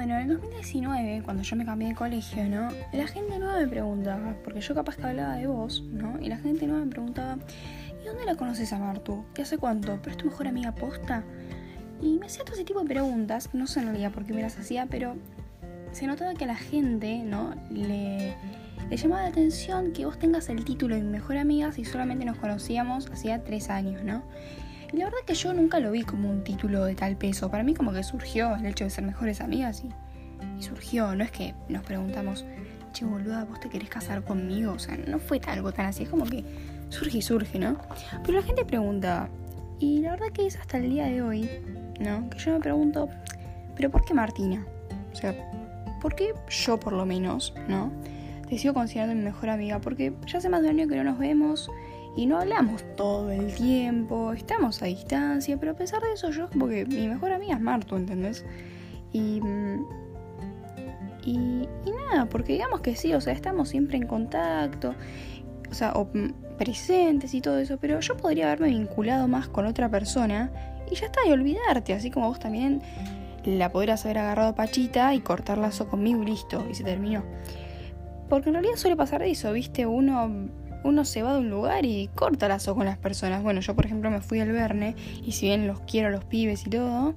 bueno, en el 2019, cuando yo me cambié de colegio, ¿no? La gente nueva me preguntaba, porque yo capaz que hablaba de vos, ¿no? Y la gente nueva me preguntaba, ¿y dónde la conoces a Martu? ¿Y hace cuánto? ¿Pero es tu mejor amiga posta? Y me hacía todo ese tipo de preguntas, no sé en realidad por qué me las hacía, pero se notaba que a la gente, ¿no? Le, le llamaba la atención que vos tengas el título de mejor amiga si solamente nos conocíamos hacía tres años, ¿no? Y la verdad que yo nunca lo vi como un título de tal peso. Para mí como que surgió el hecho de ser mejores amigas y, surgió. No es que nos preguntamos, che boluda, ¿vos te querés casar conmigo? O sea, no fue algo tan así. Es como que surge y surge, ¿no? Pero la gente pregunta, y la verdad que es hasta el día de hoy, ¿no? Que yo me pregunto, ¿pero por qué Martina? O sea, ¿por qué yo por lo menos, ¿no? Te sigo considerando mi mejor amiga, porque ya hace más de un año que no nos vemos y no hablamos todo el tiempo, estamos a distancia, pero a pesar de eso yo como que mi mejor amiga es Martu, ¿entendés? Y, y, y nada, porque digamos que sí, o sea, estamos siempre en contacto, o sea, o presentes y todo eso, pero yo podría haberme vinculado más con otra persona y ya está, y olvidarte, así como vos también la podrías haber agarrado Pachita y cortar lazo conmigo y listo, y se terminó. Porque en realidad suele pasar eso, ¿viste? Uno, uno se va de un lugar y corta lazo con las personas. Bueno, yo por ejemplo me fui al Verne y si bien los quiero a los pibes y todo,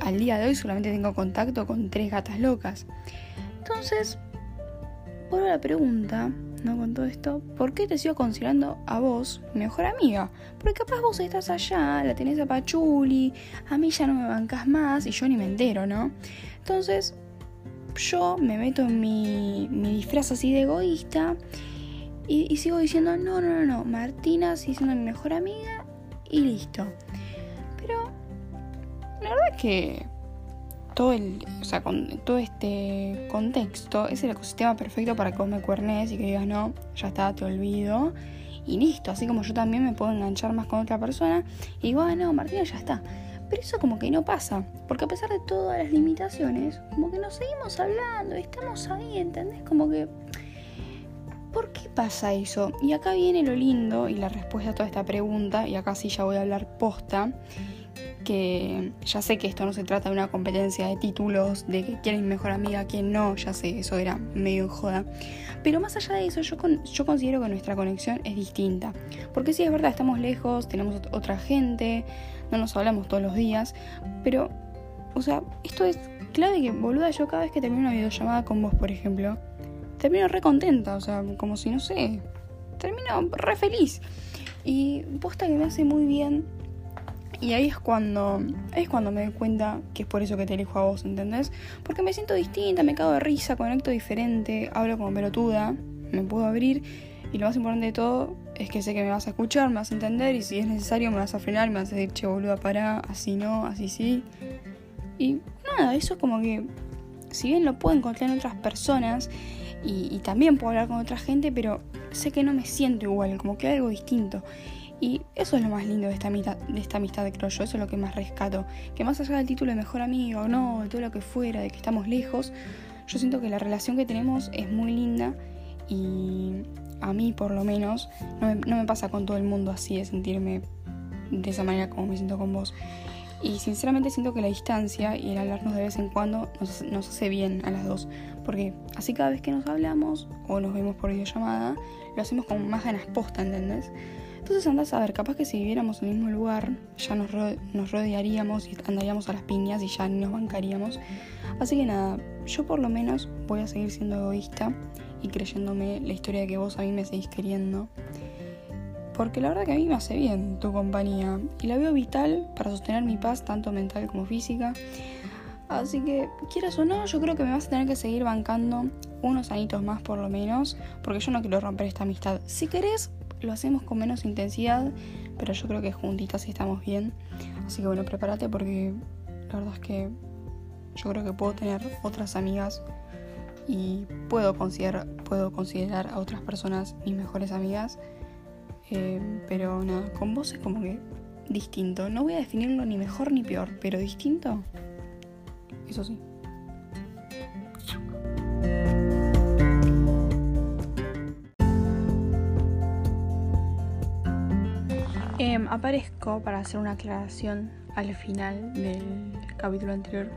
al día de hoy solamente tengo contacto con tres gatas locas. Entonces, por la pregunta, ¿no? Con todo esto, ¿por qué te sigo considerando a vos mejor amiga? Porque capaz vos estás allá, la tenés a Pachuli, a mí ya no me bancas más y yo ni me entero, ¿no? Entonces, yo me meto en mi, mi disfraz así de egoísta y, sigo diciendo, no, no, no, no, Martina sigue siendo mi mejor amiga y listo. Pero la verdad es que todo el, o sea, con todo este contexto es el ecosistema perfecto para que vos me cuernes y que digas, no, ya está, te olvido. Y listo, así como yo también me puedo enganchar más con otra persona y digo, ah, no, Martina ya está. Pero eso como que no pasa, porque a pesar de todas las limitaciones, como que nos seguimos hablando, estamos ahí, ¿entendés? Como que... ¿Por qué pasa eso? Y acá viene lo lindo y la respuesta a toda esta pregunta, y acá sí ya voy a hablar posta, que ya sé que esto no se trata de una competencia de títulos, de que quién es mejor amiga, quién no, ya sé, eso era medio joda. Pero más allá de eso, yo considero que nuestra conexión es distinta. Porque sí, es verdad, estamos lejos, tenemos otra gente, no nos hablamos todos los días, pero, o sea, esto es clave que, boluda, yo cada vez que termino una videollamada con vos, por ejemplo, termino re contenta, o sea, como si, no sé, termino re feliz. Y posta que me hace muy bien. Y ahí es cuando, es cuando me doy cuenta que es por eso que te elijo a vos, ¿entendés? Porque me siento distinta, me cago de risa, conecto diferente, hablo como pelotuda, me puedo abrir. Y lo más importante de todo es que sé que me vas a escuchar, me vas a entender y si es necesario me vas a frenar, me vas a decir, che boluda, para, así no, así sí. Y nada, eso es como que, si bien lo puedo encontrar en otras personas y, y también puedo hablar con otra gente, pero sé que no me siento igual, como que algo distinto. Y eso es lo más lindo de esta, amistad, de esta amistad de crollo, eso es lo que más rescato. Que más allá del título de mejor amigo no, de todo lo que fuera, de que estamos lejos, yo siento que la relación que tenemos es muy linda y a mí por lo menos, no me, no me, pasa con todo el mundo así de sentirme de esa manera como me siento con vos. Y sinceramente siento que la distancia y el hablarnos de vez en cuando nos, nos hace bien a las dos. Porque así cada vez que nos hablamos o nos vemos por videollamada, lo hacemos con más ganas posta, ¿entendés? Entonces andás a ver, capaz que si viviéramos en el mismo lugar, ya nos, ro nos rodearíamos y andaríamos a las piñas y ya nos bancaríamos. Así que nada, yo por lo menos voy a seguir siendo egoísta y creyéndome la historia de que vos a mí me seguís queriendo. Porque la verdad que a mí me hace bien tu compañía y la veo vital para sostener mi paz tanto mental como física. Así que, quieras o no, yo creo que me vas a tener que seguir bancando unos añitos más por lo menos, porque yo no quiero romper esta amistad. Si querés, lo hacemos con menos intensidad, pero yo creo que juntitas estamos bien. Así que bueno, prepárate porque la verdad es que yo creo que puedo tener otras amigas y puedo considerar, puedo considerar a otras personas mis mejores amigas. Eh, pero nada, con vos es como que distinto. No voy a definirlo ni mejor ni peor, pero distinto, eso sí. Eh, aparezco para hacer una aclaración al final del capítulo anterior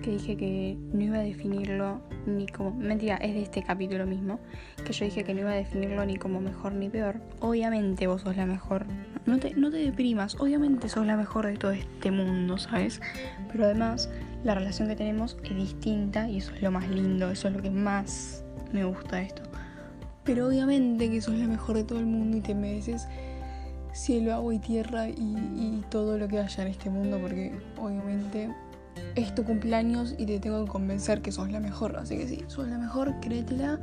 que dije que no iba a definirlo ni como... Mentira, es de este capítulo mismo, que yo dije que no iba a definirlo ni como mejor ni peor. Obviamente vos sos la mejor. No te, no te deprimas, obviamente sos la mejor de todo este mundo, ¿sabes? Pero además la relación que tenemos es distinta y eso es lo más lindo, eso es lo que más me gusta de esto. Pero obviamente que sos la mejor de todo el mundo y te mereces cielo, agua y tierra y, y todo lo que haya en este mundo porque obviamente es tu cumpleaños y te tengo que convencer que sos la mejor. Así que sí, sos la mejor, créetela.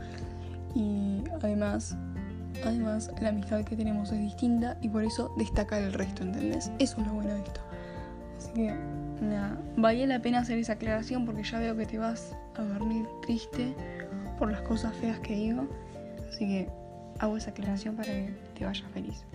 Y además, además, la amistad que tenemos es distinta y por eso destaca el resto, ¿entendés? Eso es lo bueno de esto. Así que, nada, vale la pena hacer esa aclaración porque ya veo que te vas a dormir triste por las cosas feas que digo. Así que hago esa aclaración para que te vayas feliz.